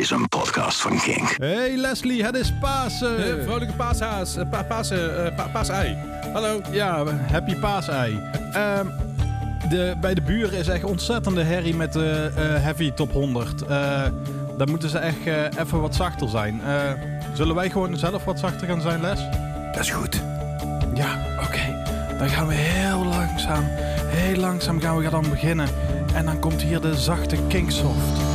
is een podcast van Kink. Hey Leslie, het is Pasen. Eh, vrolijke paashaas, uh, pa Pasen, uh, pa paasei. Hallo. Ja, happy paasei. Ehm de, bij de buren is echt ontzettende herrie met de Heavy Top 100. daar moeten ze echt even wat zachter zijn. zullen wij gewoon zelf wat zachter gaan zijn, Les? Dat is goed. Ja, oké. Dan gaan we heel langzaam, heel langzaam gaan we dan beginnen. En dan komt hier de zachte Kingsoft.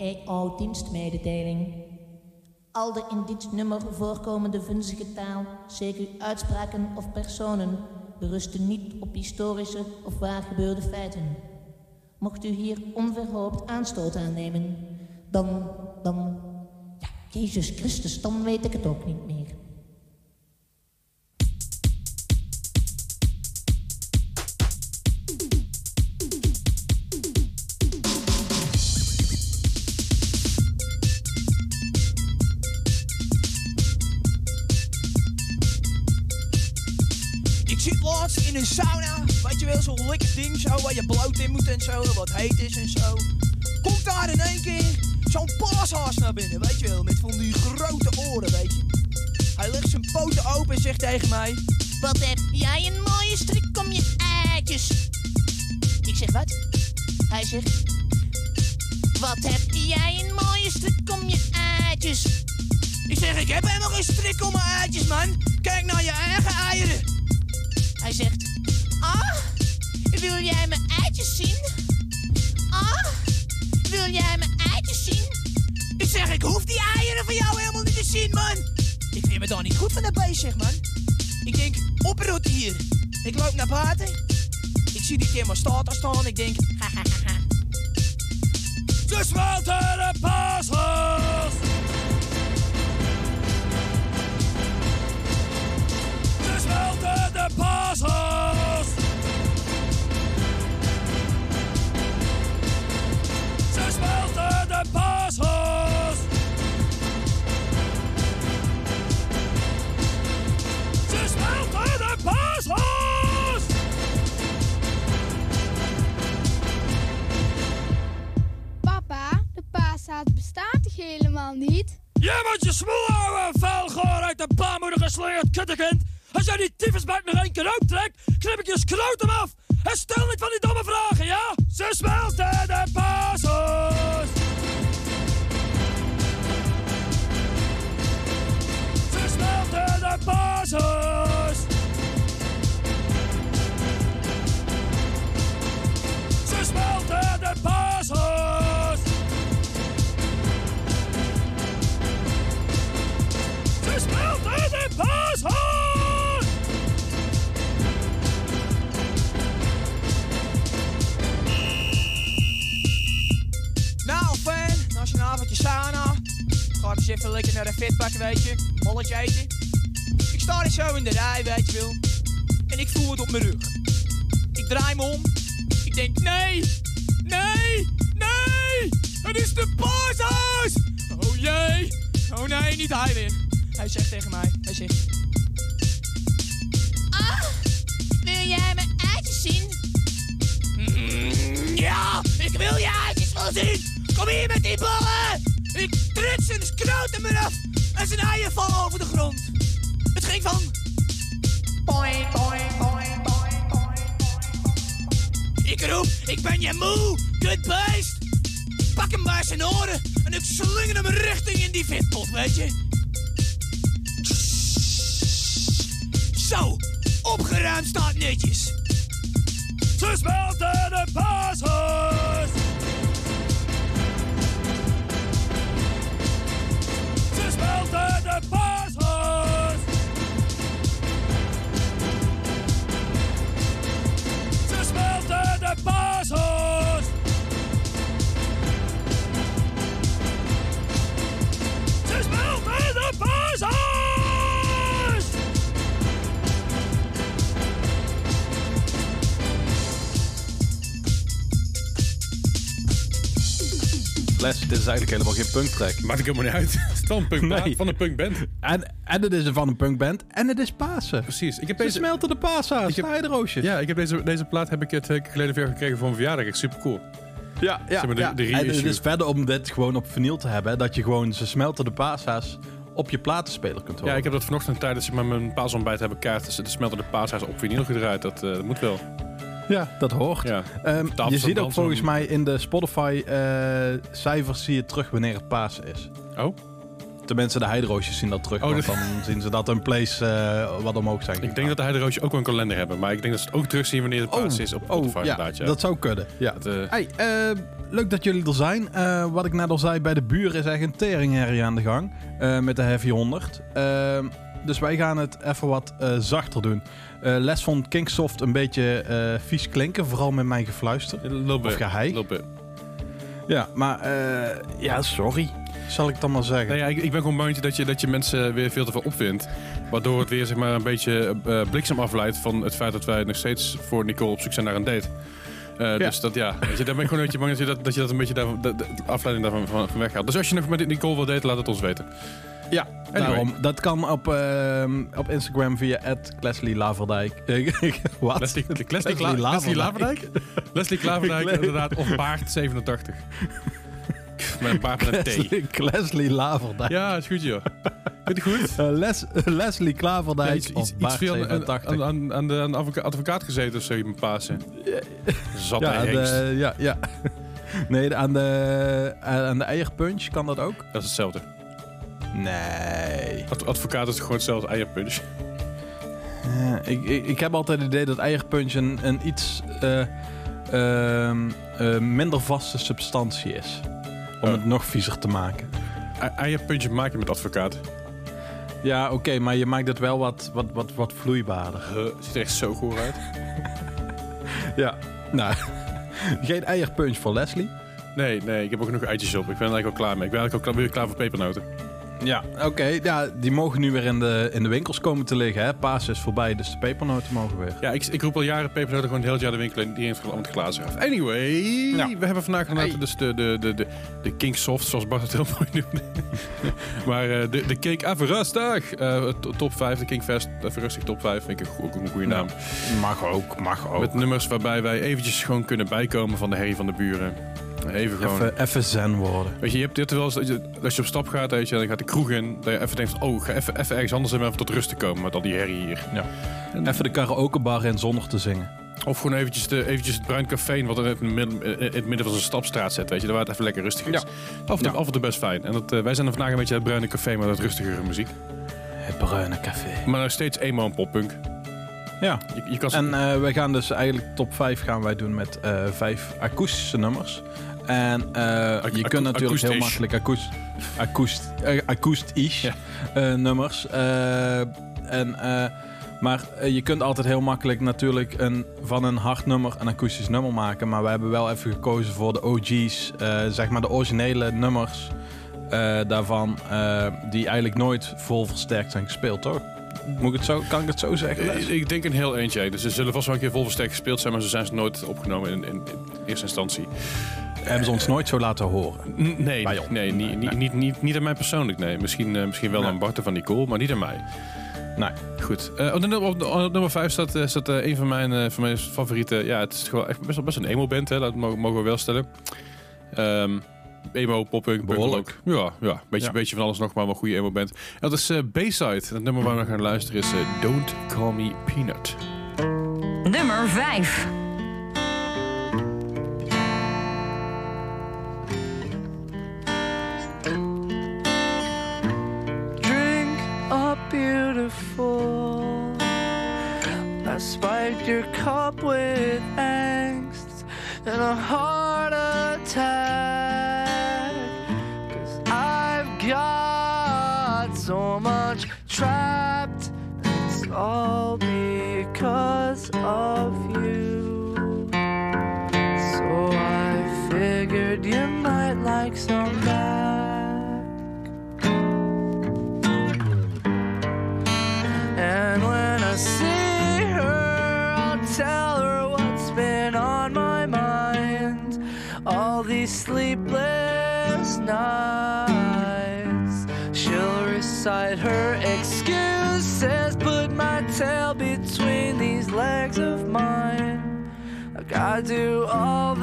Volgt een EO-dienstmededeling. Al de in dit nummer voorkomende vunzige taal, zeker uitspraken of personen, berusten niet op historische of waargebeurde feiten. Mocht u hier onverhoopt aanstoot aannemen, dan, dan, ja, Jezus Christus, dan weet ik het ook niet meer. In een sauna. Weet je wel, zo'n lekker ding zo, waar je bloot in moet en zo, wat heet is en zo. Komt daar in één keer zo'n paashaas naar binnen, weet je wel, met van die grote oren, weet je. Hij legt zijn poten open en zegt tegen mij... Wat heb jij een mooie strik om je eitjes. Ik zeg wat? Hij zegt... Wat heb jij een mooie strik om je eitjes. Ik zeg, ik heb helemaal geen strik om mijn eitjes, man. Kijk naar je eigen eieren. Hij zegt, ah, wil jij mijn eitjes zien? Ah, wil jij mijn eitjes zien? Ik zeg, ik hoef die eieren van jou helemaal niet te zien, man. Ik vind me dan niet goed van de bezig, man. Ik denk, oproet hier. Ik loop naar buiten. Ik zie die thermostaat staan. Ik denk, ha ha ha ha. Ze smelten de paashaas. Paashaas. Ze smelten de paashaas. Ze smelten de paashaas. Papa, de paashaas bestaat toch helemaal niet? Je moet je smoel houden, vuilgoor uit de baarmoeder geslingerd kuttekind. Als jij die tyfus met nog één keer uittrekt, knip ik je skrotum af. En stel niet van die domme vragen, ja? Ze smelten de pasos. Ze smelten de pasos. Ze smelten de pasos. Ze smelten de pasos. Avondje sauna. Ga eens even lekker naar de fitpak, weet je. Bolletje eten. Ik sta er zo in de rij, weet je wel. En ik voel het op mijn rug. Ik draai me om. Ik denk, nee, nee, nee. Het is de paashuis. Oh jee. Oh nee, niet hij weer. Hij zegt tegen mij, hij zegt... Ah, wil jij mijn eitjes zien? Mm, ja, ik wil je eitjes wel zien. Kom hier met die ballen! Ik trek zijn skroten eraf en zijn eieren vallen over de grond. Het ging van... Boing, boing, boing, boing, boing, Ik roep, ik ben je moe, kut beest! Pak hem bij zijn oren en ik slinger hem richting in die vitpot, weet je? Zo, opgeruimd staat netjes. Ze smelten de basis! de paashaas. Ze smelten de. Ze smelten de. Les, dit is eigenlijk helemaal geen punktrack. Maakt ik helemaal niet uit. Wel een punkplaat Nee. van een punkband. En, en het is van een punkband en het is Pasen. Precies. Ik heb Ze deze, smelten de de heideroosjes. ja, ik heb deze, deze plaat heb ik het weken geleden weer gekregen voor een verjaardag. Echt super cool. ja, ja. Zeg maar de- ja. de en het is verder om dit gewoon op vinyl te hebben, dat je gewoon ze smelten de paashaas op je platenspeler kunt horen. Ja, ik heb dat vanochtend tijdens maar, mijn paasontbijt hebben kaarten. De smelten de paashuis op vinyl gedraaid. Dat, eh, dat moet wel. Ja, dat hoort. Ja. Ehm, je ziet ook volgens mij in de Spotify-cijfers zie je terug wanneer het Pasen is. Oh, Tenminste, de heideroosjes zien dat terug. Oh, want dat- dan zien ze dat hun plays eh, wat omhoog zijn. ik denk dat de Heideroosje ook wel een kalender hebben. Maar ik denk dat ze het ook terugzien wanneer het paas is op Spotify oh, ja, inderdaad. Ja. dat zou kunnen. Ja. Dat, eh, Hey, eh, leuk dat jullie er zijn. Wat ik net al zei, bij de buren is echt een teringherrie aan de gang. met de Heavy 100. Ehm, dus wij gaan het even wat zachter doen. Les vond Kingsoft een beetje vies klinken. Vooral met mijn gefluister. bit. Of bit. Ja, maar ja, sorry. Zal ik dan maar zeggen. Nee, ja, ik, ik ben gewoon bang dat je, dat je mensen weer veel te veel opvindt. Waardoor het weer zeg maar, een beetje eh, bliksem afleidt van het feit dat wij nog steeds voor Nicole op zoek zijn naar een date. Eh, Dus dat ja, weet je, daar ben ik gewoon een beetje bang dat je dat, dat, je dat een beetje daarvan, de, de afleiding daarvan van, van weggaat. Dus als je nog met Nicole wil daten, laat het ons weten. Ja, Anyway. daarom. Dat kan op, ehm, op Instagram via Leslie Laverdijk. Wat? Leslie, Leslie, Kla- Leslie Leslie Laverdijk. Laverdijk? Leslie Klaverdijk, Ik- inderdaad. Of Baart 87. Met een met een T. Leslie, Laverdijk. Ja, is goed joh. Vind je goed? Eh, Les, Leslie Ja, Klaverdijk iets, of iets, iets Bart veel aan, 87. aan, aan, aan de, aan de advoca- advocaat gezeten of zo, je Pasen. Zat ja, de, ja, ja. Nee, aan de, aan de eierpunch kan dat ook? Dat is hetzelfde. Nee. Ad- advocaat is gewoon hetzelfde als eierpunch. Ja, ik, ik, ik heb altijd het idee dat eierpunch een, een iets eh, ehm, eh, minder vaste substantie is. Om Oh. het nog viezer te maken. E- Eierpunch maak je met advocaat. Ja, oké, maar je maakt het wel wat, wat, wat, wat vloeibaarder. Huh, ziet er echt zo goed uit. Ja. Nou, geen eierpunch voor Leslie. Nee, nee, ik heb ook genoeg eitjes op. Ik ben er eigenlijk al klaar mee. Ik ben eigenlijk al klaar, weer klaar voor pepernoten. Ja, oké. ja, die mogen nu weer in de, in de winkels komen te liggen. Hè? Paas is voorbij, dus de pepernoten mogen weer. Ja, ik, ik roep al jaren pepernoten gewoon heel het jaar de winkel in. Die heeft allemaal het glazen af. Anyway, Ja. we hebben vandaag Hey. dus de, de, de, de, de King Soft, zoals Bart het heel mooi noemde. maar eh, de, de King Everustig. eh, to- top 5, de King Fest Everustig top 5. Vind ik ook een goede naam. Mag ook, mag ook. Met nummers waarbij wij eventjes gewoon kunnen bijkomen van de herrie van de buren. Even gewoon... Even, even zen worden. Weet je, je hebt dit wel eens, dat je- als je op stap gaat, weet je, dan gaat de kroeg in, dat je even denkt, van, oh, ga even, even ergens anders en even tot rust te komen met al die herrie hier. Even de karaokebar in zonder te zingen. Of gewoon eventjes, de, eventjes het bruin café, wat in het midden, in het midden van zijn stapstraat zet, weet je, daar waar het even lekker rustig is. Ja. Af, en toe, Ja. af en toe best fijn. En dat, eh, wij zijn er vandaag een beetje het bruine café, maar dat rustigere muziek. Het bruine café. Maar nog steeds emo en poppunk. Ja, Je, je kan en eh wij gaan dus eigenlijk top 5 gaan wij doen met eh vijf akoestische nummers. En eh, je kunt natuurlijk heel makkelijk akoest, akoest, eh, akoestisch eh, nummers. en, maar je kunt altijd heel makkelijk natuurlijk een, van een hard nummer een akoestisch nummer maken. Maar wij hebben wel even gekozen voor de OG's, zeg maar de originele nummers daarvan, die eigenlijk nooit vol versterkt zijn gespeeld, toch? Moet ik het zo, kan ik het zo zeggen? Les? ik denk een heel eentje. Dus ze zullen vast wel een keer vol versterkt gespeeld zijn, maar ze zijn ze nooit opgenomen in, in, in eerste instantie. Hebben ze ons nooit zo laten horen. N- Nee, Bij ons. nee, niet, niet, niet, niet, niet aan mij persoonlijk. Nee. Misschien, eh, misschien wel Nee. aan Bart van Nicole, maar niet aan mij. Nee. Goed. Eh, op, nummer- op, de- op nummer 5 staat, eh, staat eh, een van mijn, eh, van mijn favorieten. Ja, het is gewoon echt best, wel- best een emo-band, hè. dat mogen, mogen we wel stellen. Ehm emo, poppunk, Behoorlijk. Ja, ja beetje, Ja. beetje van alles nog, maar wel een goede emo-band. En dat is eh Bayside. Het nummer waar we gaan luisteren is Don't Call Me Peanut. Nummer 5. Cup with angst and a heart aside her excuses. Put my tail between these legs of mine, like I do all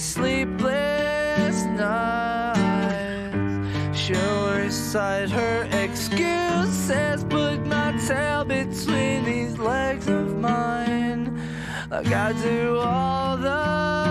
sleepless nights. She'll recite her excuses, put my tail between these legs of mine, like I do all the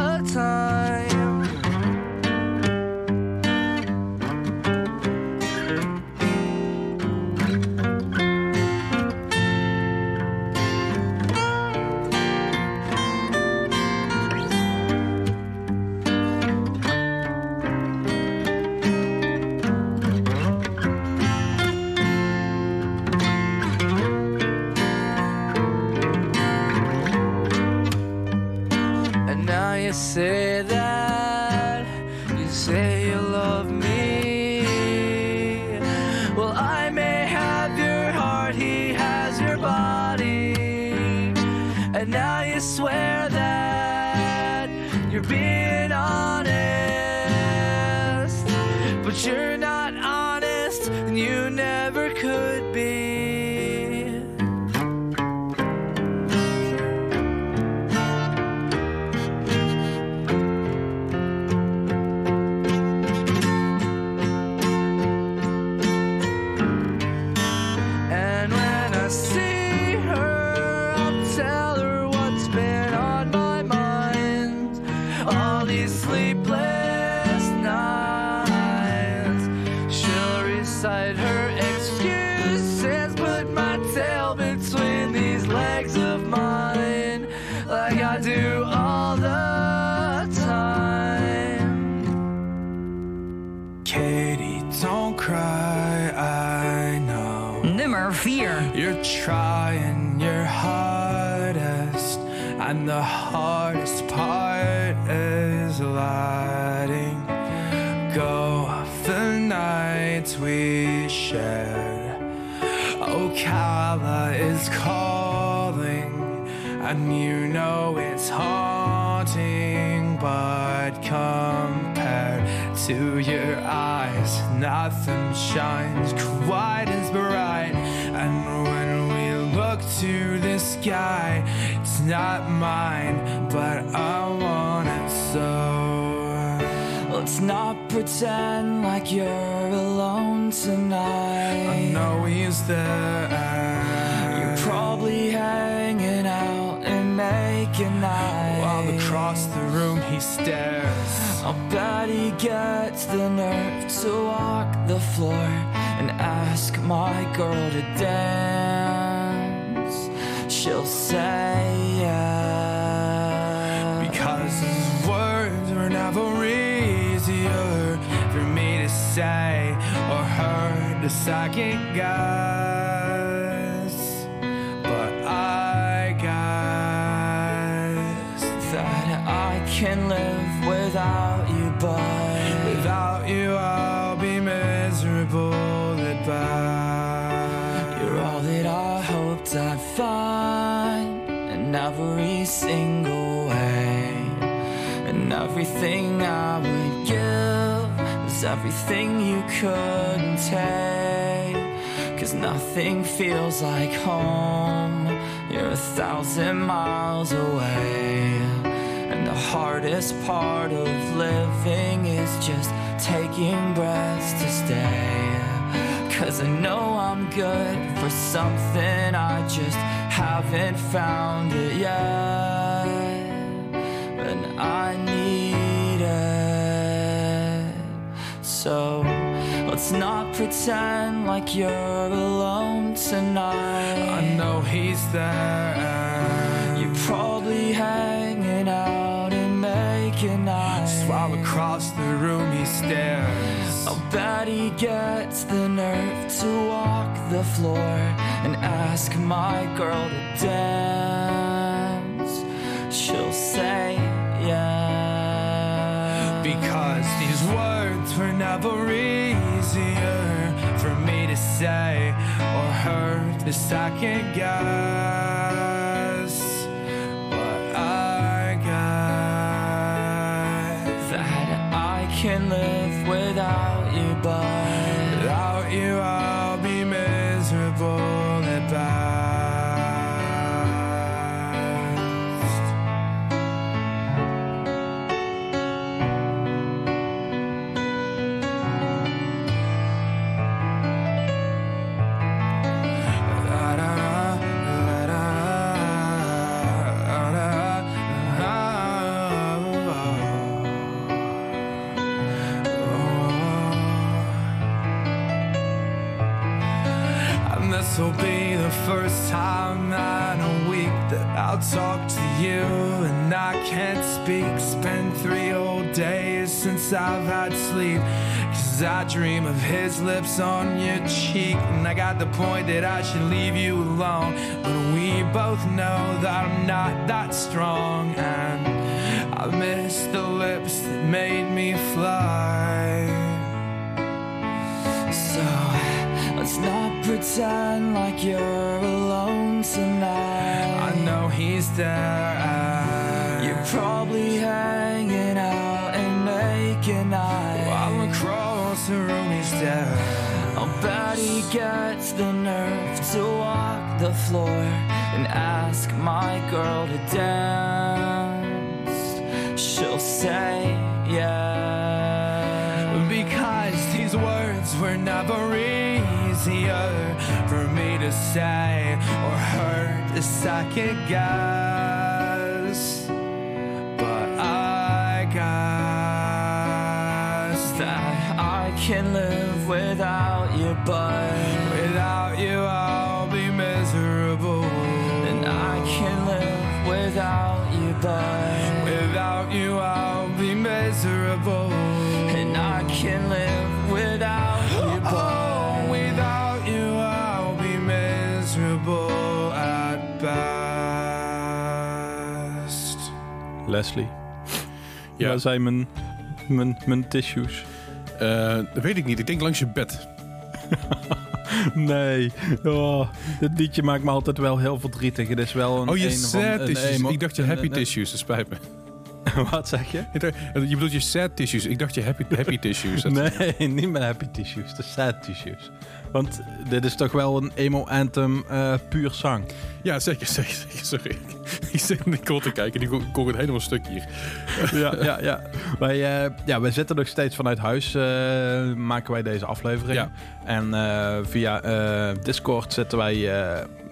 cry, I know. Nummer 4. You're trying your hardest, and the hardest part is letting go of the nights we shared. Oh, Ocala is calling, and you know it's haunting, but compared to your eyes, nothing shines quite as bright. And when we look to the sky, it's not mine, but I want it so. Let's not pretend like you're alone tonight. I know he's there. And making eyes. While across the room he stares. I'll bet he gets the nerve to walk the floor and ask my girl to dance. She'll say yeah. Because his words were never easier for me to say or her to second guess. Everything you couldn't take. Cause nothing feels like home. You're a thousand miles away. And the hardest part of living is just taking breaths to stay. Cause I know I'm good for something, I just haven't found it yet. So let's not pretend like you're alone tonight. I know he's there. You're probably hanging out and making eyes. While across the room he stares. I'll bet he gets the nerve to walk the floor and ask my girl to dance. She'll say yeah. Because for never easier for me to say or hurt this second guy. Since I've had sleep. Cause I dream of his lips on your cheek. And I got the point that I should leave you alone. But we both know that I'm not that strong. And I miss the lips that made me fly. So let's not pretend like you're alone tonight. I know he's there. You're probably hanging I'll bet he gets the nerve to walk the floor and ask my girl to dance. She'll say, yeah. Because these words were never easier for me to say or her to second guess. Ja. Waar zijn mijn, mijn, mijn tissues? Eh, dat weet ik niet. Ik denk langs je bed. Nee. Oh, dit liedje maakt me altijd wel heel verdrietig. Het is wel een Oh, je een van- sad een tissues. Ik dacht je happy tissues. Dat spijt me. Wat zeg je? Dacht- Je bedoelt je sad tissues. Ik dacht je happy, happy tissues. Nee, niet mijn happy tissues. De sad tissues. Want dit is toch wel een emo anthem eh, puur zang. Ja, zeker, zeker, zeker. Sorry. Ik zit naar Nicole te kijken. Die kon het helemaal stuk hier. ja, ja, ja. Wij, eh, ja, wij zitten nog steeds vanuit huis, eh, maken wij deze aflevering. Ja. En via Discord zitten wij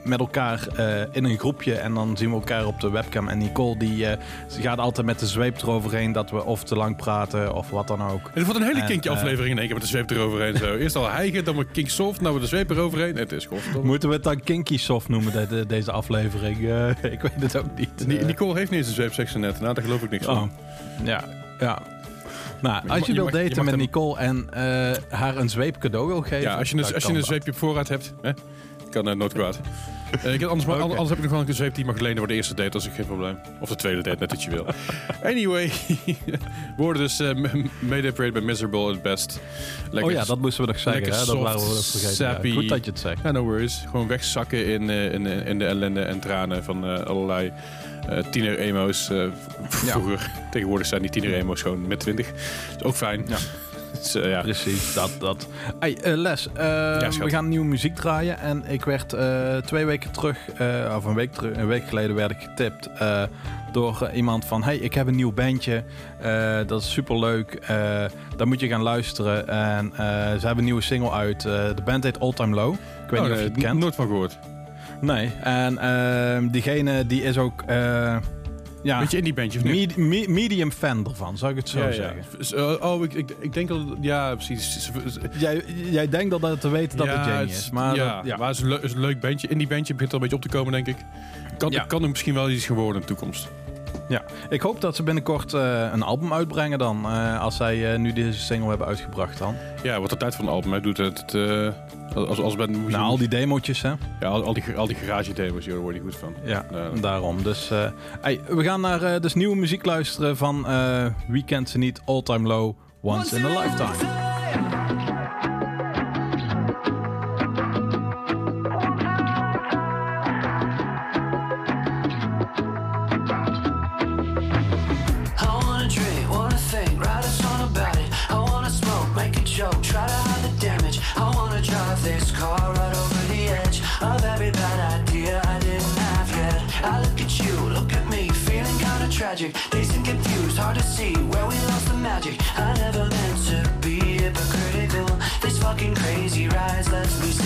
met elkaar eh, in een groepje en dan zien we elkaar op de webcam. En Nicole die, eh, ze gaat altijd met de zweep eroverheen dat we of te lang praten of wat dan ook. Het wordt een hele kinkje eh, aflevering in één keer met de zweep eroverheen. Zo. Eerst al hijgen, dan maar kink soft, nou met de zweep eroverheen. Het is gewoon Moeten we het dan kinky soft noemen, de, de- deze aflevering? Eh, ik weet het ook niet. Ni- Eh, Nicole heeft niet eens een zweepsectie net. Nou, daar geloof ik niks van. Oh, ja, ja. Nou, je als je wilt mag- je daten mag met Nicole en eh, haar een zweep cadeau wil geven... Ja, als je, dan een, als je een zweepje op voorraad hebt, hè, kan uh, nooit kwaad. Eh, ik heb, anders, heb ik nog wel een zweep die mag lenen voor de eerste date, dat is ook geen probleem. Of de tweede date, net wat je wil. Anyway, we worden dus uh, made up by Miserable at best. oh ja, dat moesten we nog zeggen. lekker Hè? Dat waren we nog vergeten. Ja, goed dat je het zegt. Ja, no worries. Gewoon wegzakken in, eh, in, eh, in de ellende en tranen van eh, allerlei eh tiener-emo's. eh, Ja. Vroeger, tegenwoordig zijn die tiener-emo's gewoon met 20. is ook fijn. Ja. Dus, eh, ja. Precies, dat. dat. Hey, eh, Les, eh, we gaan nieuwe muziek draaien. En ik werd twee weken terug, of een week, terug, een week geleden, werd ik getipt door iemand van... Hey, ik heb een nieuw bandje. Dat is superleuk. Eh daar moet je gaan luisteren. En ze hebben een nieuwe single uit. De band heet All Time Low. Ik weet Oh, niet of nee, je het kent. Nooit van gehoord. Nee, en ehm, diegene die is ook ja. beetje indie bandje. of me medium fan ervan, zou ik het zo zeggen. Oh, ik, ik, denk dat... Ja, precies. Jij, jij denkt dat dat te weten dat het Jane is. Maar dat, het is, een leuk bandje. Indie bandje begint al een beetje op te komen, denk ik. Kan, kan er misschien wel iets geworden in de toekomst. Ja, ik hoop dat ze binnenkort eh, een album uitbrengen dan. Eh, als zij eh, nu deze single hebben uitgebracht dan. Ja, wat de tijd van het album. Hij doet het... als, als ben, nou, al die demo'tjes hè? Ja, al, die, al die garage demo's, daar word je goed van. Ja, daarom. Dus we gaan naar dus nieuwe muziek luisteren van Weekend Niet, All Time Low, Once in a Lifetime. see where we lost the magic. I never meant to be hypocritical. This fucking crazy rise, let's lose.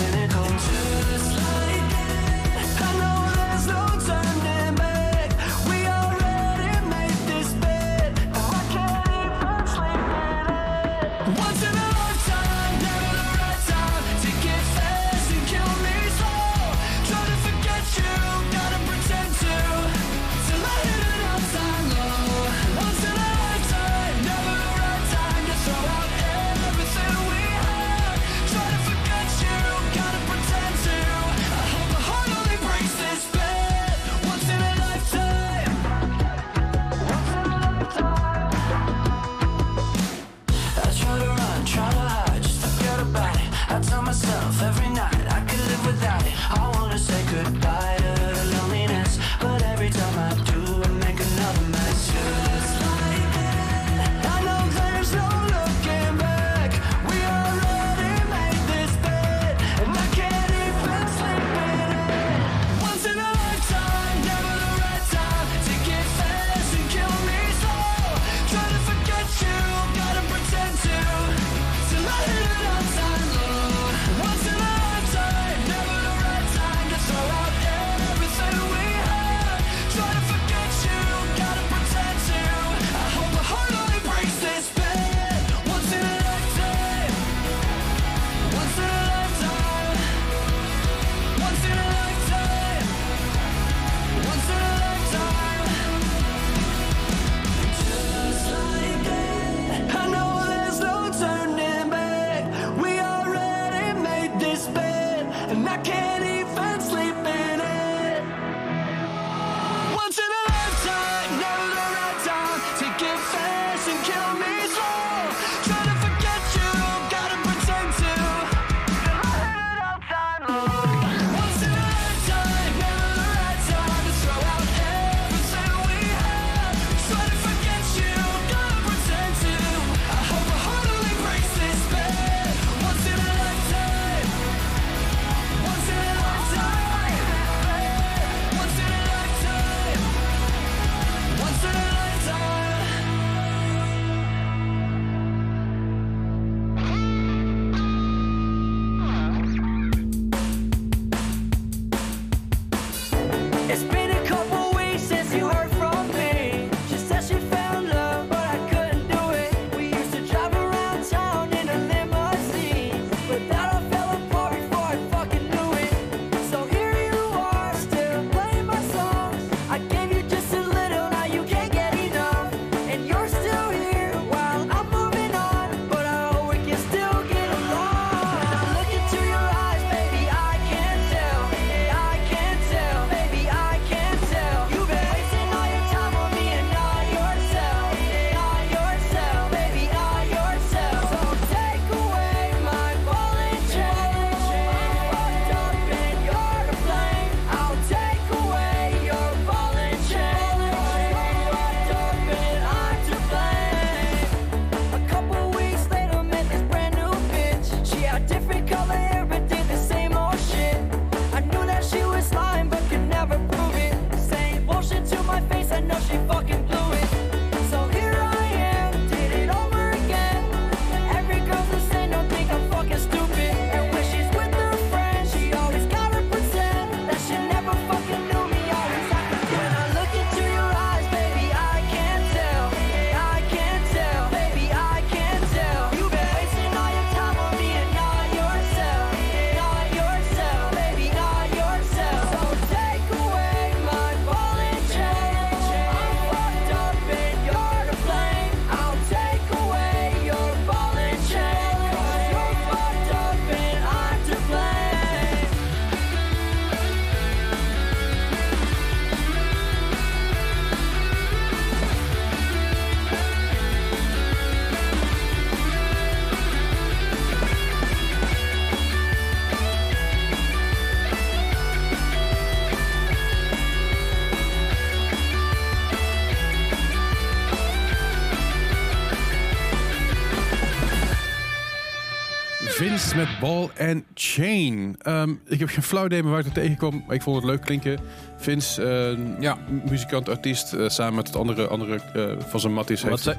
Vince met Ball and Chain. Ehm, ik heb geen flauw idee waar ik er tegenkwam, maar ik vond het leuk klinken. Vince, eh, ja, muzikant, artiest, eh, samen met het andere, andere eh, van zijn matties. Wat,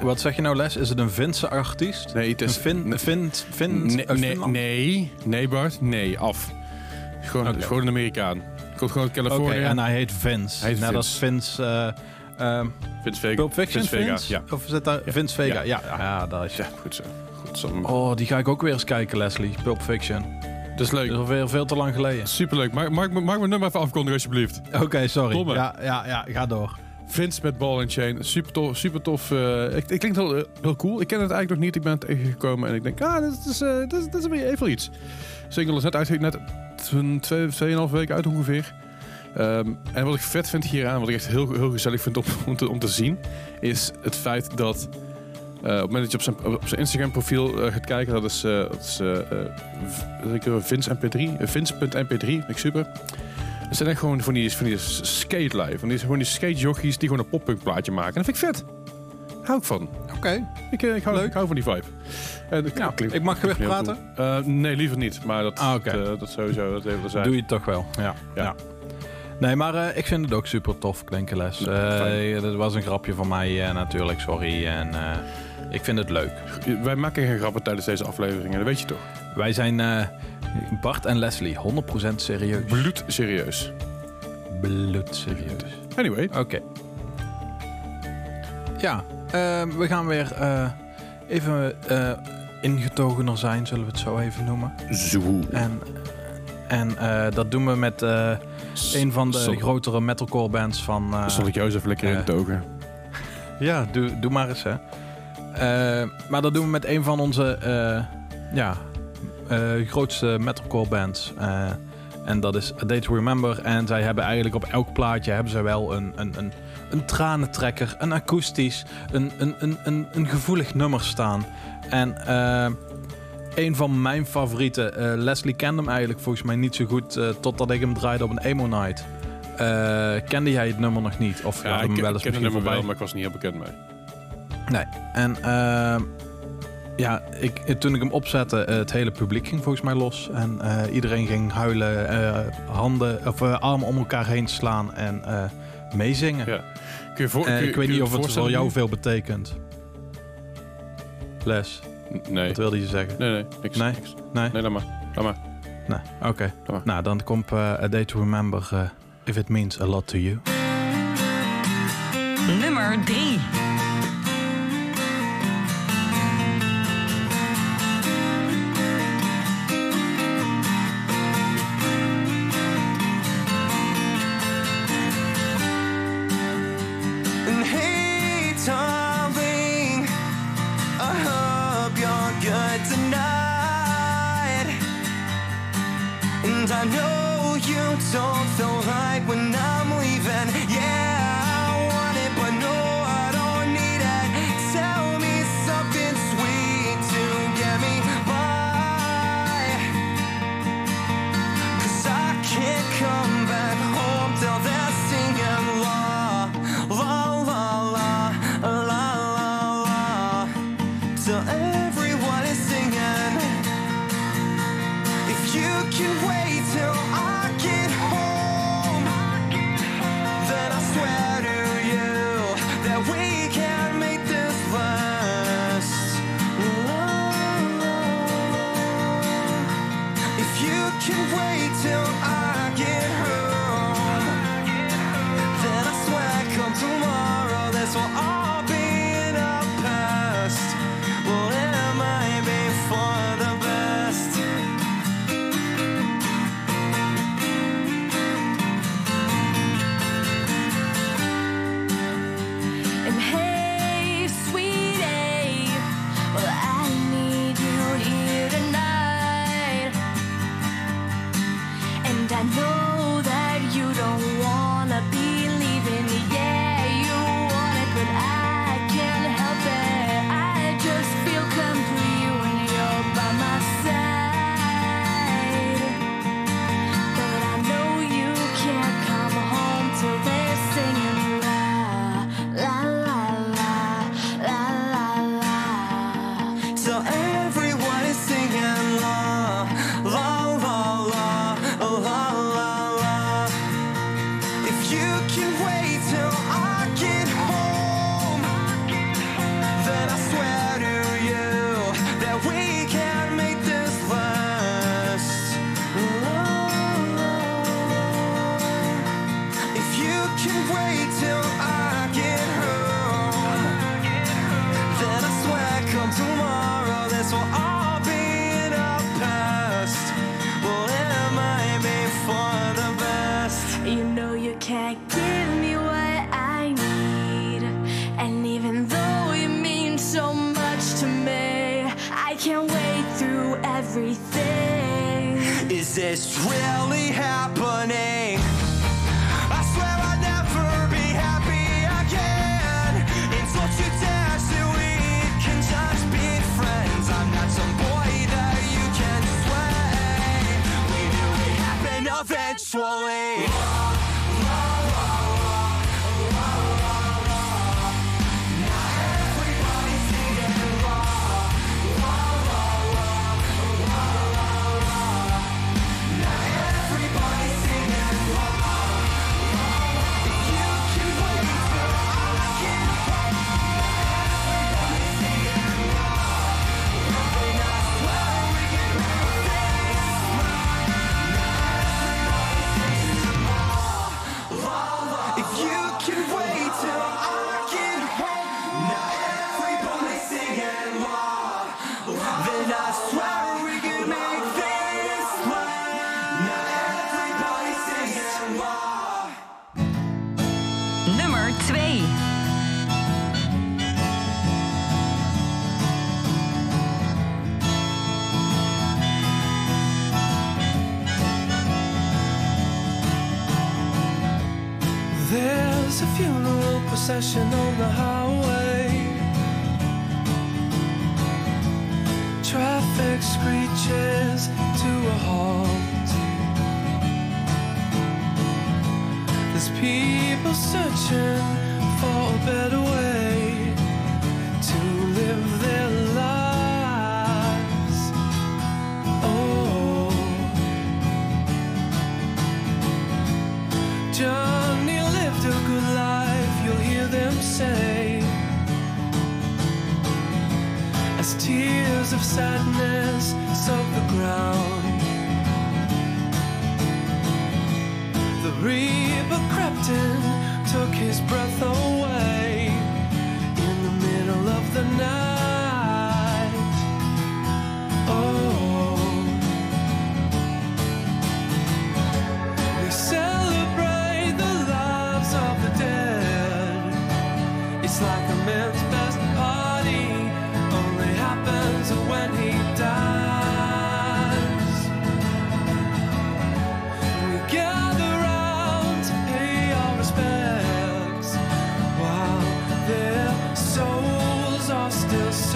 wat zeg je nou, Les? Is het een Finse artiest? Nee, het Een is... Fin, nee, Fin, Fin, nee, nee, Finland? nee, nee, Bart, nee, af. Gewoon, Oké. gewoon een Amerikaan. Komt gewoon uit Oké, Californië. en hij heet Vince. Hij heet Net als Vince. Vince... eh, ehm, Vince Vega. Pulp Fiction, Vince Vega, Vince? ja. Of zit daar Vince Vega? Ja, Ja. ja, dat is... Ja, goed zo. Oh, die ga ik ook weer eens kijken, Leslie. Pulp Fiction. dat is leuk. Dat is alweer veel te lang geleden. Superleuk. Mag, mag ik mijn nummer even afkondigen alsjeblieft? Oké, sorry. Domme. Ja, ja, ja, ga door. Vince met Ball and Chain. Super tof. Super tof. eh, ik, ik klinkt heel, heel cool. Ik ken het eigenlijk nog niet. Ik ben het tegengekomen en ik denk, ah, dat is, eh, dat is, dat is weer even iets. Single is net uit, net een twee, tweeënhalf weken uit ongeveer. Ehm, en wat ik vet vind hieraan, wat ik echt heel, heel gezellig vind om, om, te, om te zien, is het feit dat eh, op het moment dat je op zijn, op zijn Instagram profiel eh, gaat kijken, dat is, eh, dat is eh, eh, Vince MP3, eh, Vince.mp3, vind ik super. Het zijn echt gewoon van die, van die skate live. Van die, gewoon die skate jockeys die gewoon een poppunk plaatje maken. En dat vind ik vet. Hou ik van. Oké. Ik, eh, ik, hou, ik hou van die vibe. En dat Ja, klinkt- ik mag weer heel praten? cool. Eh, nee, liever niet. Maar dat, Ah, dat, eh, dat sowieso, dat even zijn. Doe je het toch wel. Ja. Ja. ja. Nee, maar eh, ik vind het ook super tof klinken, Les. Eh, dat was een grapje van mij eh, natuurlijk, sorry. En eh, ik vind het leuk. Wij maken geen grappen tijdens deze afleveringen, dat weet je toch? Wij zijn eh, Bart en Leslie, 100% serieus. Bloed serieus. Bloedserieus. Anyway, Oké. Ja, eh, we gaan weer eh, even eh, ingetogener zijn, zullen we het zo even noemen. zo. En, en eh, dat doen we met eh, een van de Zal- grotere metalcore bands van... eh, Zal ik jou eens even lekker eh? Ja, doe, doe maar eens, hè. Eh, maar dat doen we met een van onze eh, ja, eh, grootste metalcore bands. En dat is A Day to Remember. En zij hebben eigenlijk op elk plaatje hebben ze wel een, een, een, een tranentrekker, een akoestisch, een, een, een, een, een gevoelig nummer staan. En een van mijn favorieten, Leslie kende hem eigenlijk volgens mij niet zo goed eh, totdat ik hem draaide op een emo night. Kende jij het nummer nog niet? Of Ja, had ik, hem ik wel eens ken het nummer wel, maar ik was niet heel bekend mee. Nee. En ehm, ja, ik, toen ik hem opzette, eh, het hele publiek ging volgens mij los. En eh, iedereen ging huilen, eh, handen of armen om elkaar heen slaan en eh, meezingen. Ja. Kun je voor, kun je- ik kun weet je niet of het voor jou veel betekent. Les, Nee. wat wilde je zeggen? Nee, nee, niks. Nee? niks. Nee? Nee, laat maar. Laat maar. Nee, oké. maar. Nou, dan komt eh, A Day to Remember If It Means A Lot To You. Nummer 3. Everything. Is this really happening? I swear I'll never be happy again. It's can just be friends. I'm not some boy that you can sway. We knew it eventually. Procession on the highway. Traffic screeches to a halt. There's people searching for a better way to live their lives. Oh. Johnny say. As tears of sadness soak the ground, the reaper crept in, took his breath away in the middle of the night.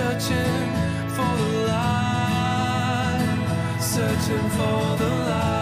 Searching for the light, searching for the light.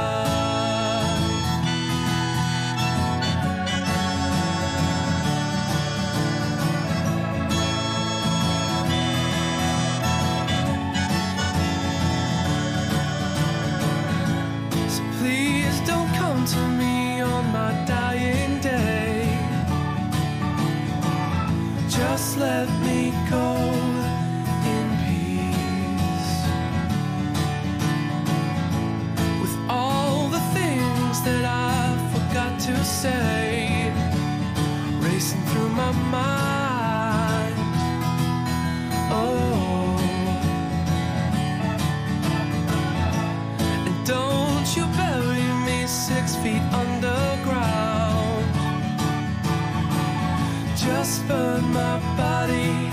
Burn my body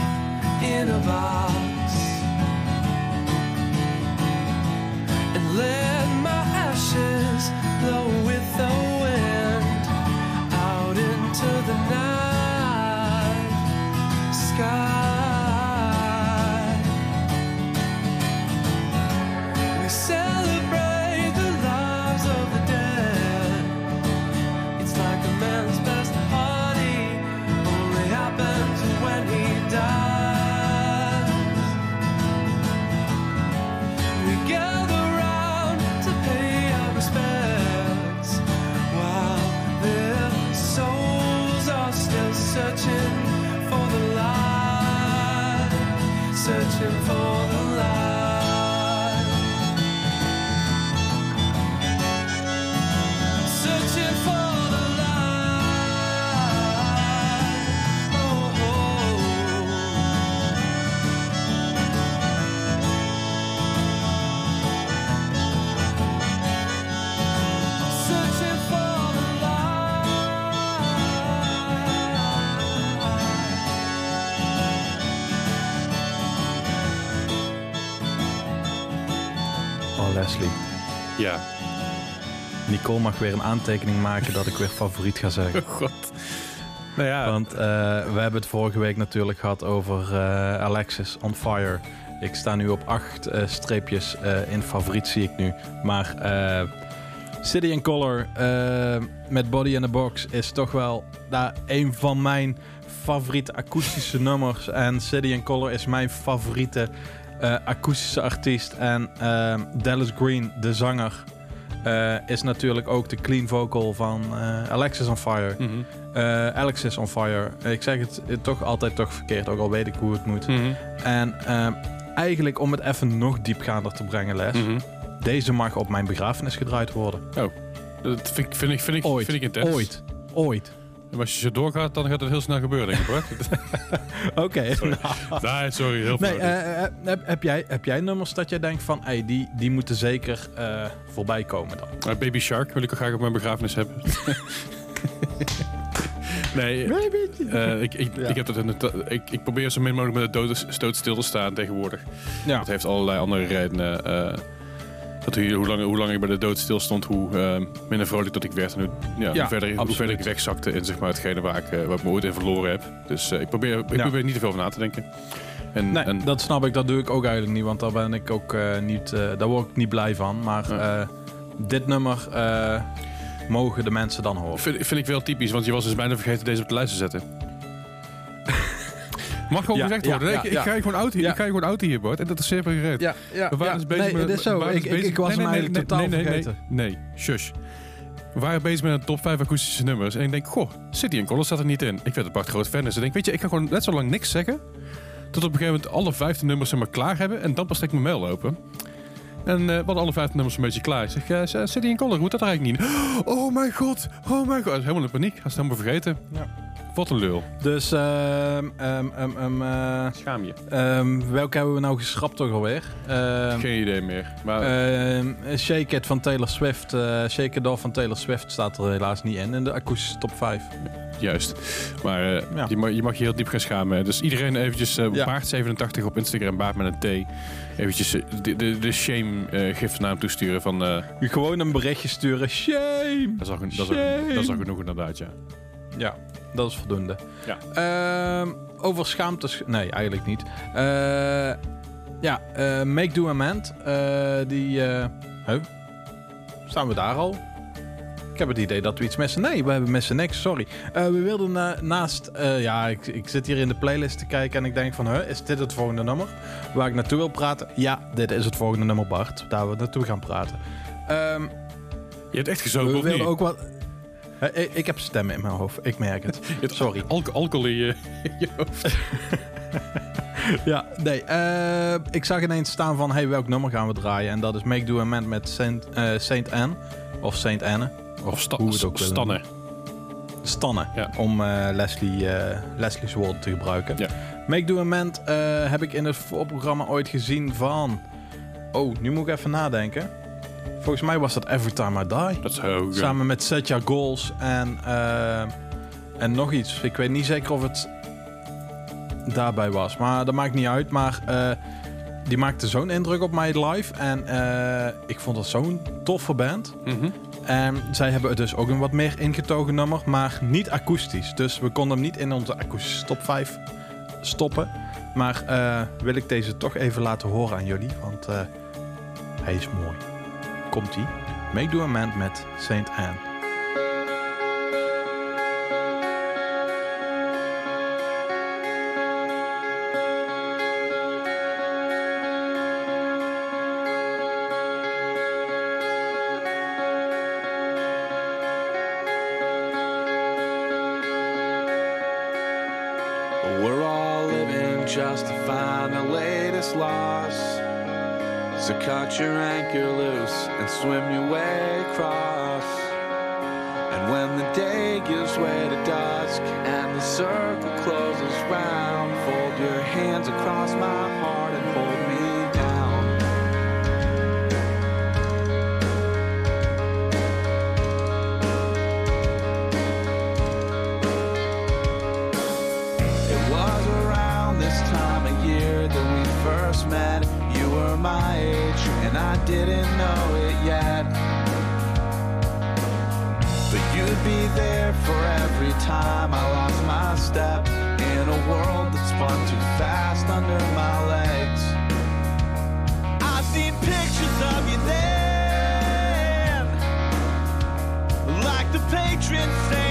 in a box. Nicole mag weer een aantekening maken dat ik weer favoriet ga zeggen. Oh god. Nou ja, Want eh, we hebben het vorige week natuurlijk gehad over eh, Alexis on Fire. Ik sta nu op acht eh, streepjes in favoriet, zie ik nu. Maar City in Color met Body in the Box is toch wel nou, een van mijn favoriete akoestische nummers. En City in Color is mijn favoriete akoestische artiest. En Dallas Green, de zanger, eh, is natuurlijk ook de clean vocal van eh, Alexis on Fire. mhm, Eh, Alex is on fire. Ik zeg het eh, toch altijd toch verkeerd, ook al weet ik hoe het moet. mhm, En eh, eigenlijk om het even nog diepgaander te brengen, Les. mhm. Deze mag op mijn begrafenis gedraaid worden. Dat vind, ik- vind, ik, vind, ik, Ooit. vind ik intens. Ooit. Ooit. Maar als je zo doorgaat, dan gaat het heel snel gebeuren, denk ik hoor. Oké. Sorry. nee, sorry, heel veel. Nee, eh, eh, heb, heb, jij, heb jij nummers dat jij denkt van, hey, die, die moeten zeker eh, voorbij komen dan? Baby Shark wil ik ook graag op mijn begrafenis hebben. nee, eh, ik, ik, Ja. ik, heb dat in het, ik, ik probeer zo min mogelijk met de dood, stoot stil te staan tegenwoordig. Ja. Dat heeft allerlei andere redenen. Dat hoe, hoe, langer, hoe langer ik bij de dood stil stond, hoe eh, minder vrolijk dat ik werd. En hoe, ja, Ja, hoe, verder, hoe verder ik wegzakte in zeg maar, hetgene waar ik, waar ik me ooit in verloren heb. Dus eh, ik, probeer, ik Ja. probeer niet te veel over na te denken. En, Nee, en, dat snap ik. Dat doe ik ook eigenlijk niet. Want daar ben ik ook eh, niet... daar word ik niet blij van. Maar dit nummer mogen de mensen dan horen. vind, vind ik wel typisch, want je was dus bijna vergeten deze op de lijst te zetten. Mag gewoon Ja, gezegd worden. ja, ik, ga je gewoon oud hier, ik ga je gewoon oud hier, Bart. En dat is zeer gereed. Ja, ja, We waren dus bezig nee, met, is zo. waren Ik, dus ik, bezig- ik was nee, nee, nee, totaal nee, nee, vergeten. Nee, nee, shush. We waren bezig met een top 5 akoestische nummers. En ik denk, goh, City and Color staat er niet in. Ik werd een Bart groot fan. Dus ik denk, weet je, ik ga gewoon net zo lang niks zeggen. Tot op een gegeven moment alle 15 nummers maar, klaar hebben. En dan pas ik mijn mail open. En eh we hadden alle 15 nummers een beetje klaar. Ik zeg, eh, City and Color, moet dat eigenlijk niet? Oh mijn god, oh mijn god. Helemaal in paniek. Is het helemaal vergeten. Ja. Wat een lul. Dus ehm, ehm, ehm, ehm, eh, Schaam je. ehm, welke hebben we nou geschrapt toch alweer? Ehm, Geen idee meer. Maar ehm, Shake It van Taylor Swift. eh, Shake It Off van Taylor Swift staat er helaas niet in. In de akoestische top 5. Juist. Maar eh, Ja. je, mag, je mag je heel diep gaan schamen. Dus iedereen eventjes eh Ja. Baart87 op Instagram, Baart met een T. Eventjes eh, de, de, de shame eh gif naar hem toesturen van... eh, Gewoon een berichtje sturen. Shame! dat, is al, gen- dat, is al, Shame. dat is al genoeg inderdaad, ja. Ja, dat is voldoende. Ja. Ehm, over schaamte... sch- Nee, eigenlijk niet. Eh, ja, eh, Make Do Amend. eh die... huh? Staan we daar al? Ik heb het idee dat we iets missen. Nee, we hebben missen niks, sorry. We wilden na- naast... ja, ik, ik zit hier in de playlist te kijken en ik denk van... Huh, is dit het volgende nummer waar ik naartoe wil praten? Ja, dit is het volgende nummer, Bart. Daar we naartoe gaan praten. Ehm, Je hebt echt we gezogen, of niet? willen ook wat... Eh, ik, ik heb stemmen in mijn hoofd, ik merk het. Sorry. alco- alcohol in je, in je hoofd. Ja, nee. eh, ik zag ineens staan van, hey, welk nummer gaan we draaien? En dat is Make Do Amend met Saint, eh, Saint Anne. Of Saint Anne. Of sta, Hoe het ook Stanne. Stanne. Ja. Om eh, Leslie, eh, Leslie's woord te gebruiken. Ja. Make Do Amend eh, heb ik in het voorprogramma ooit gezien van... Oh, nu moet ik even nadenken. Volgens mij was dat Every Time I Die. Dat is heel goed. Samen met Set Your Goals en, eh, en nog iets. Ik weet niet zeker of het daarbij was. Maar dat maakt niet uit. Maar eh, die maakte zo'n indruk op mij live. En eh, ik vond dat zo'n toffe band. Mhm. En zij hebben dus ook een wat meer ingetogen nummer. Maar niet akoestisch. Dus we konden hem niet in onze akoestische top 5 stoppen. Maar wil ik deze toch even laten horen aan jullie. Want hij is mooi. Komt-ie. Make Do Amend met Saint Anne. We're all living just to find the latest loss. So cut your anchor loose and swim your way across. And when the day gives way to dusk and the circle closes round, fold your hands across my heart I didn't know it yet. But you'd be there for every time I lost my step in a world that spun too fast under my legs. I've seen pictures of you then, like the patron saint.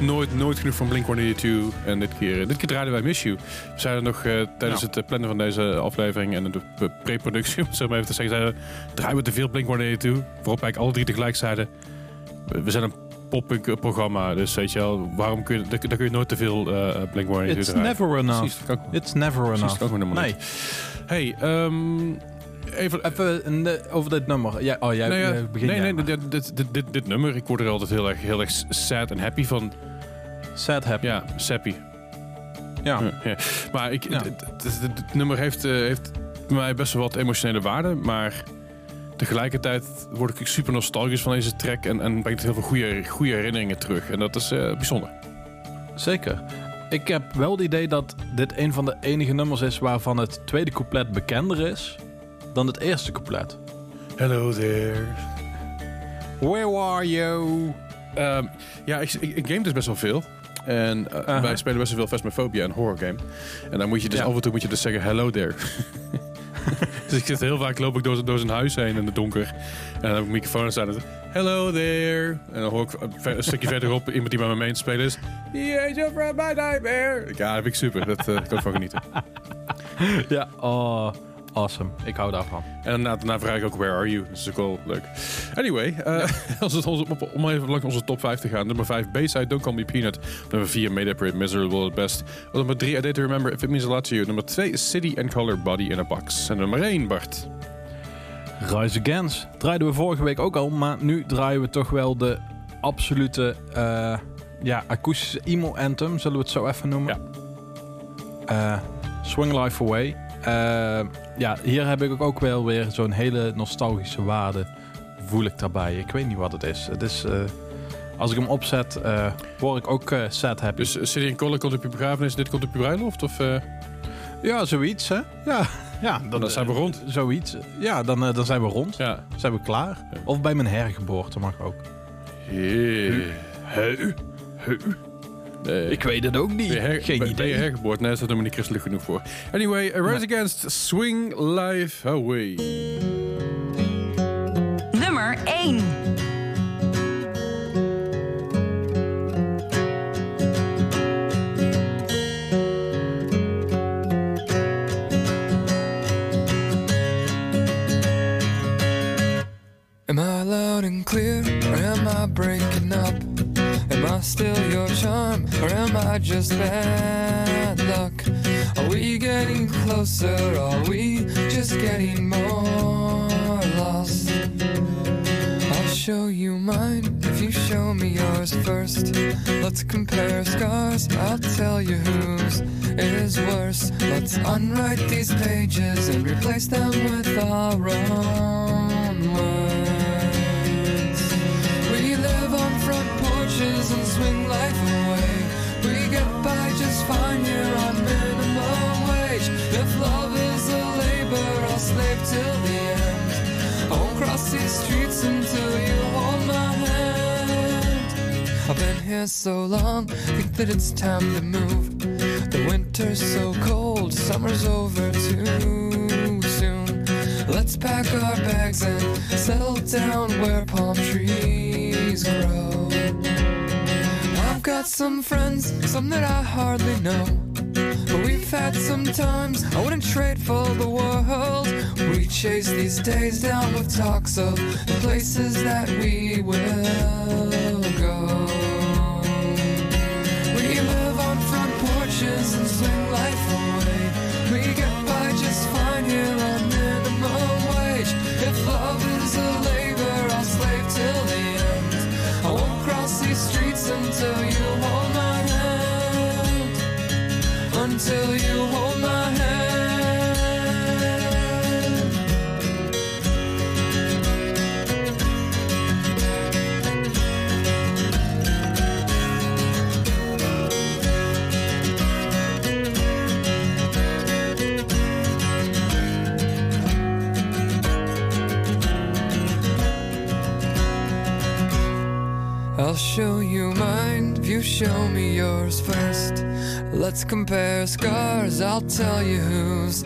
Nooit, nooit, nooit genoeg van Blink-182. En dit keer, dit keer draaiden wij Miss You. We zeiden nog eh, tijdens het eh, plannen van deze aflevering en de pre- pre-productie, om het zo maar even te zeggen, zeiden we, draaien we te veel Blink-182. Waarop eigenlijk alle drie tegelijk zeiden, we, zijn een pop-punk programma, dus weet je wel, waarom kun je, daar, daar kun je nooit te veel eh Blink-182 draaien. It's never enough. Precies, kan It's never precies, enough. kan Nee. Hey, ehm, even, Even over dit nummer. Ja, oh, jij Nou ja, begint nee, nee, dit, dit, dit, dit nummer, ik word er altijd heel erg, heel erg sad en happy van. Sad happy. Ja, sappy. Ja. Maar ik, Ja. het, het- het- het- het nummer heeft, eh, heeft bij mij best wel wat emotionele waarde, maar tegelijkertijd word ik super nostalgisch van deze track en, en brengt heel veel goede, goede herinneringen terug. En dat is eh, bijzonder. Zeker. Ik heb wel het idee dat dit een van de enige nummers is waarvan het tweede couplet bekender is dan het eerste couplet. Hello there. Where are you? Ehm, ja, ik, ik, ik game dus best wel veel. En eh, wij spelen best wel veel Phasmophobia, een horror game. En dan moet je dus Ja. af en toe moet je dus zeggen hello there. dus ik zit heel vaak loop ik door, door zijn huis heen in het donker. En dan heb ik een microfoon staan en hello there. En dan hoor ik een stukje verderop iemand die bij me mee aan het spelen is. The angel from my nightmare. Ja, dat vind ik super. Dat uh, kan ik van genieten. Ja, oh, awesome. Ik hou daarvan. En daarna, daarna vraag ik ook, where are you? Dat is ook wel leuk. Anyway, eh, als het, op- om even langs onze top 5 te gaan. Nummer 5, Bayside, Don't Call Me Peanut. Nummer 4, Made Up Miserable at Best. Nummer 3, I to Remember If It Means a Lot to You. Nummer 2, City and Color, Body in a Box. En nummer 1, Bart. Rise Against draaiden we vorige week ook al, maar nu draaien we toch wel de absolute eh, ja, akoestische emo anthem, zullen we het zo even noemen. Eh, Swing Life Away. Eh, ja, hier heb ik ook wel weer zo'n hele nostalgische waarde, voel ik daarbij. Ik weet niet wat het is. Het is, eh, als ik hem opzet, eh, word ik ook sad happy. Dus City and komt op je begrafenis, dit komt op je bruiloft? Of, Ja, zoiets hè. Ja, ja dan zijn we rond. Zoiets. Ja, dan, dan zijn we rond. Ja. Zijn we klaar. Of bij mijn hergeboorte mag ook. Hey. Hey. Nee. Ik weet het ook niet. Ben je, Geen ben- idee. ben je hergeboord? Nee, dat is helemaal niet christelijk genoeg voor. Anyway, A Rise Against, Swing Life Away. Nummer 1. Am I loud and clear, or am I breaking up? Am I still your charm, or am I just bad luck? Are we getting closer, are we just getting more lost? I'll show you mine if you show me yours first. Let's compare scars, I'll tell you whose is worse. Let's unwrite these pages and replace them with our own words. On minimum wage. If love is a labor, I'll slave till the end. I won't cross these streets until you hold my hand. I've been here so long, think that it's time to move. The winter's so cold, summer's over too soon. Let's pack our bags and settle down where palm trees grow. Got some friends, some that I hardly know. But we've had some times I wouldn't trade for the world. We chase these days down with talks of the places that we will go. We live on front porches and swing life away. We get by just fine here on minimum wage. If love is a labor, I'll slave till the end. I won't cross these streets until Until you hold my hand. I'll show you mine if you show me yours first. Let's compare scars, I'll tell you whose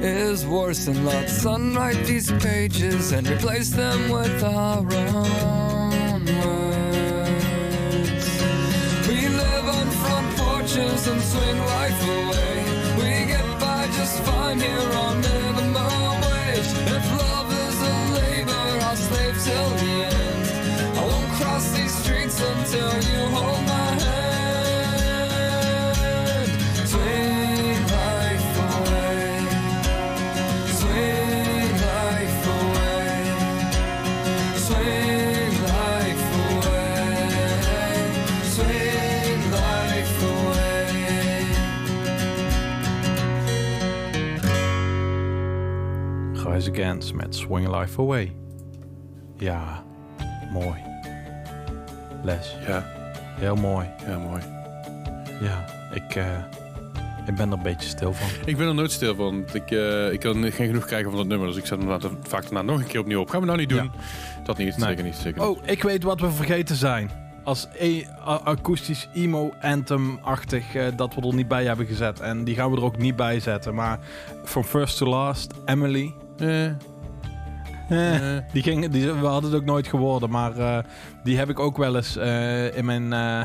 is worse. And let's unwrite these pages and replace them with our own words. We emotions and swing life away. We get by just fine here on minimum wage. If love is a labor, I'll slave till the end. I won't cross these streets until you hold my hand. Against met Swing Life Away. Ja, mooi. Les. Ja. Heel mooi. Ja, mooi. Ja, ik, eh, ik ben er een beetje stil van. Ik ben er nooit stil van. want Ik, eh, ik kan geen genoeg krijgen van dat nummer. Dus ik zet hem later, vaak daarna nog een keer opnieuw op. Gaan we nou niet doen? Dat niet. Nee. Zeker niet. Zeker niet. Oh, ik weet wat we vergeten zijn. Als e akoestisch emo anthem-achtig eh, dat we er niet bij hebben gezet. En die gaan we er ook niet bij zetten. Maar From First to Last, Emily. Eh, Eh, die ging, die, we hadden het ook nooit geworden. Maar eh, die heb ik ook wel eens eh, in mijn eh,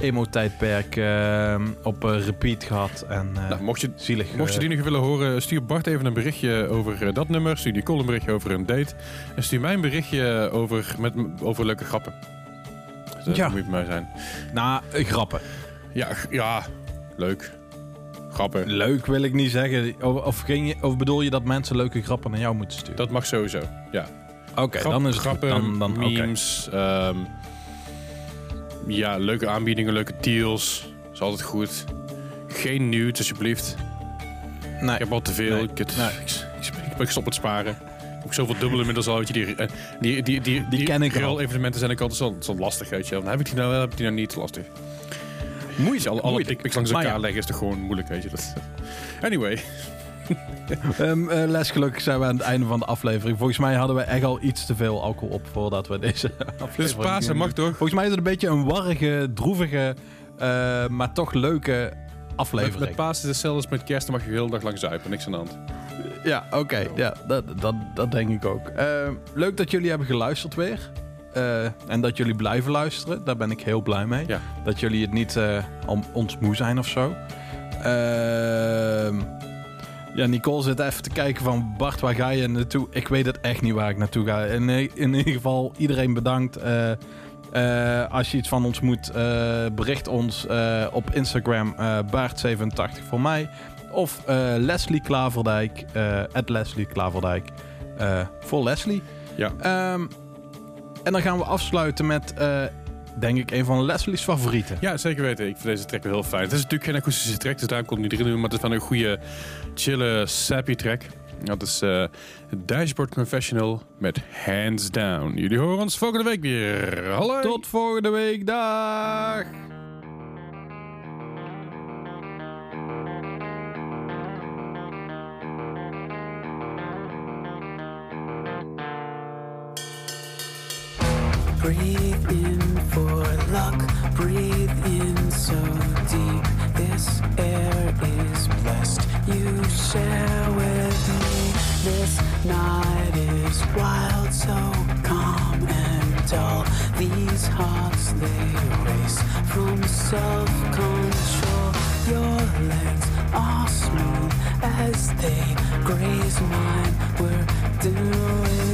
emo-tijdperk eh, op eh, repeat gehad. En eh, nou, mocht je, zielig. mocht je eh, die nog willen horen, stuur Bart even een berichtje over eh, dat nummer. Stuur Nicole een berichtje over een date. En stuur mij een berichtje over, met, over leuke grappen. Dus dat Ja. moet bij mij zijn. Nou, eh, grappen. Ja, g- ja, leuk. Grappen. Leuk wil ik niet zeggen. Of, of, ging je, of bedoel je dat mensen leuke grappen naar jou moeten sturen? Dat mag sowieso, ja. Oké, dan is het grappen, dan, dan, memes. ehm, ja, leuke aanbiedingen, leuke deals. is altijd goed. Geen nudes, alsjeblieft. Nee. Ik heb al te veel. Nee. Ik, het, Nee. ik, stop met sparen. Ik heb zoveel dubbel inmiddels al. Weet je, die, eh, die, die, die, die, ken ik al. evenementen zijn ik altijd zo, zo lastig. Weet je. Dan heb ik die nou wel, heb ik die nou niet lastig. Moeilijk. Alle, alle dickpics langs elkaar ja. leggen is toch gewoon moeilijk, weet je. Dat, anyway. Ehm, eh, Les, gelukkig zijn we aan het einde van de aflevering. Volgens mij hadden we echt al iets te veel alcohol op voordat we deze aflevering... Dus Pasen mag toch? Volgens mij is het een beetje een warrige, droevige, eh, maar toch leuke Met, aflevering. met Pasen is het hetzelfde als met kerst. Dan mag je de hele dag lang zuipen. Niks aan de hand. Ja, oké. Ja, dat, dat, dat denk ik ook. Eh, leuk dat jullie hebben geluisterd weer. Eh, en dat jullie blijven luisteren. Daar ben ik heel blij mee. Ja. Dat jullie het niet eh, om ons moe zijn of zo. Ehm, ja, Nicole zit even te kijken van... Bart, waar ga je naartoe? Ik weet het echt niet waar ik naartoe ga. In, in ieder geval, iedereen bedankt. Eh, als je iets van ons moet, bericht ons op Instagram. eh Baart87 voor mij. Of Leslie Klaverdijk. at Leslie Klaverdijk. voor Leslie. Ja. Ehm, en dan gaan we afsluiten met, eh, denk ik, een van Leslie's favorieten. Ja, zeker weten. Ik vind deze track wel heel fijn. Het is natuurlijk geen akoestische track, dus daarom kon ik niet erin. Maar het is wel een goede, chille, sappy track. Dat is eh Dashboard Confessional met Hands Down. Jullie horen ons volgende week weer. Hallo! Tot volgende week. Dag! Breathe in for luck, breathe in so deep. This air is blessed. You share with me. This night is wild, so calm and dull. These hearts they race from self control. Your legs are smooth as they graze mine. We're doing,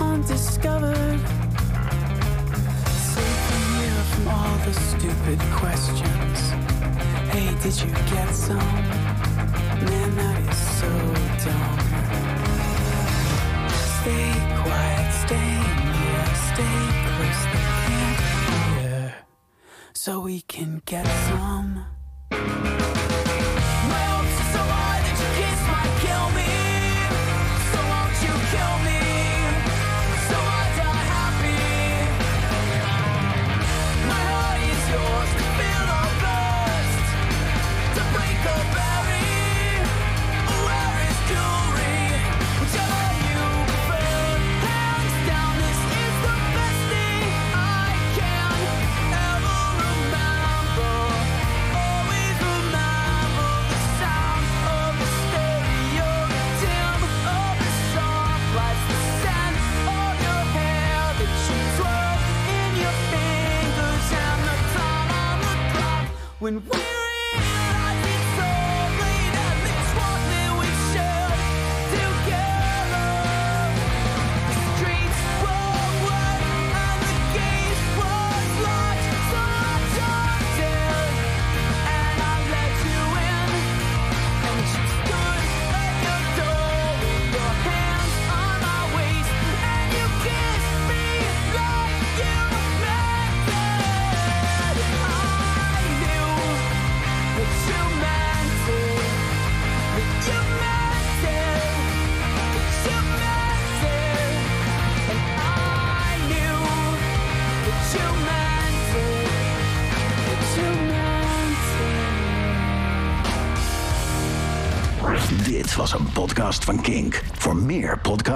undiscovered. Safe from here from all the stupid questions. Hey, did you get some? Man, that is so dumb. Stay quiet, stay near, stay close, they can't hear. So we can get some. My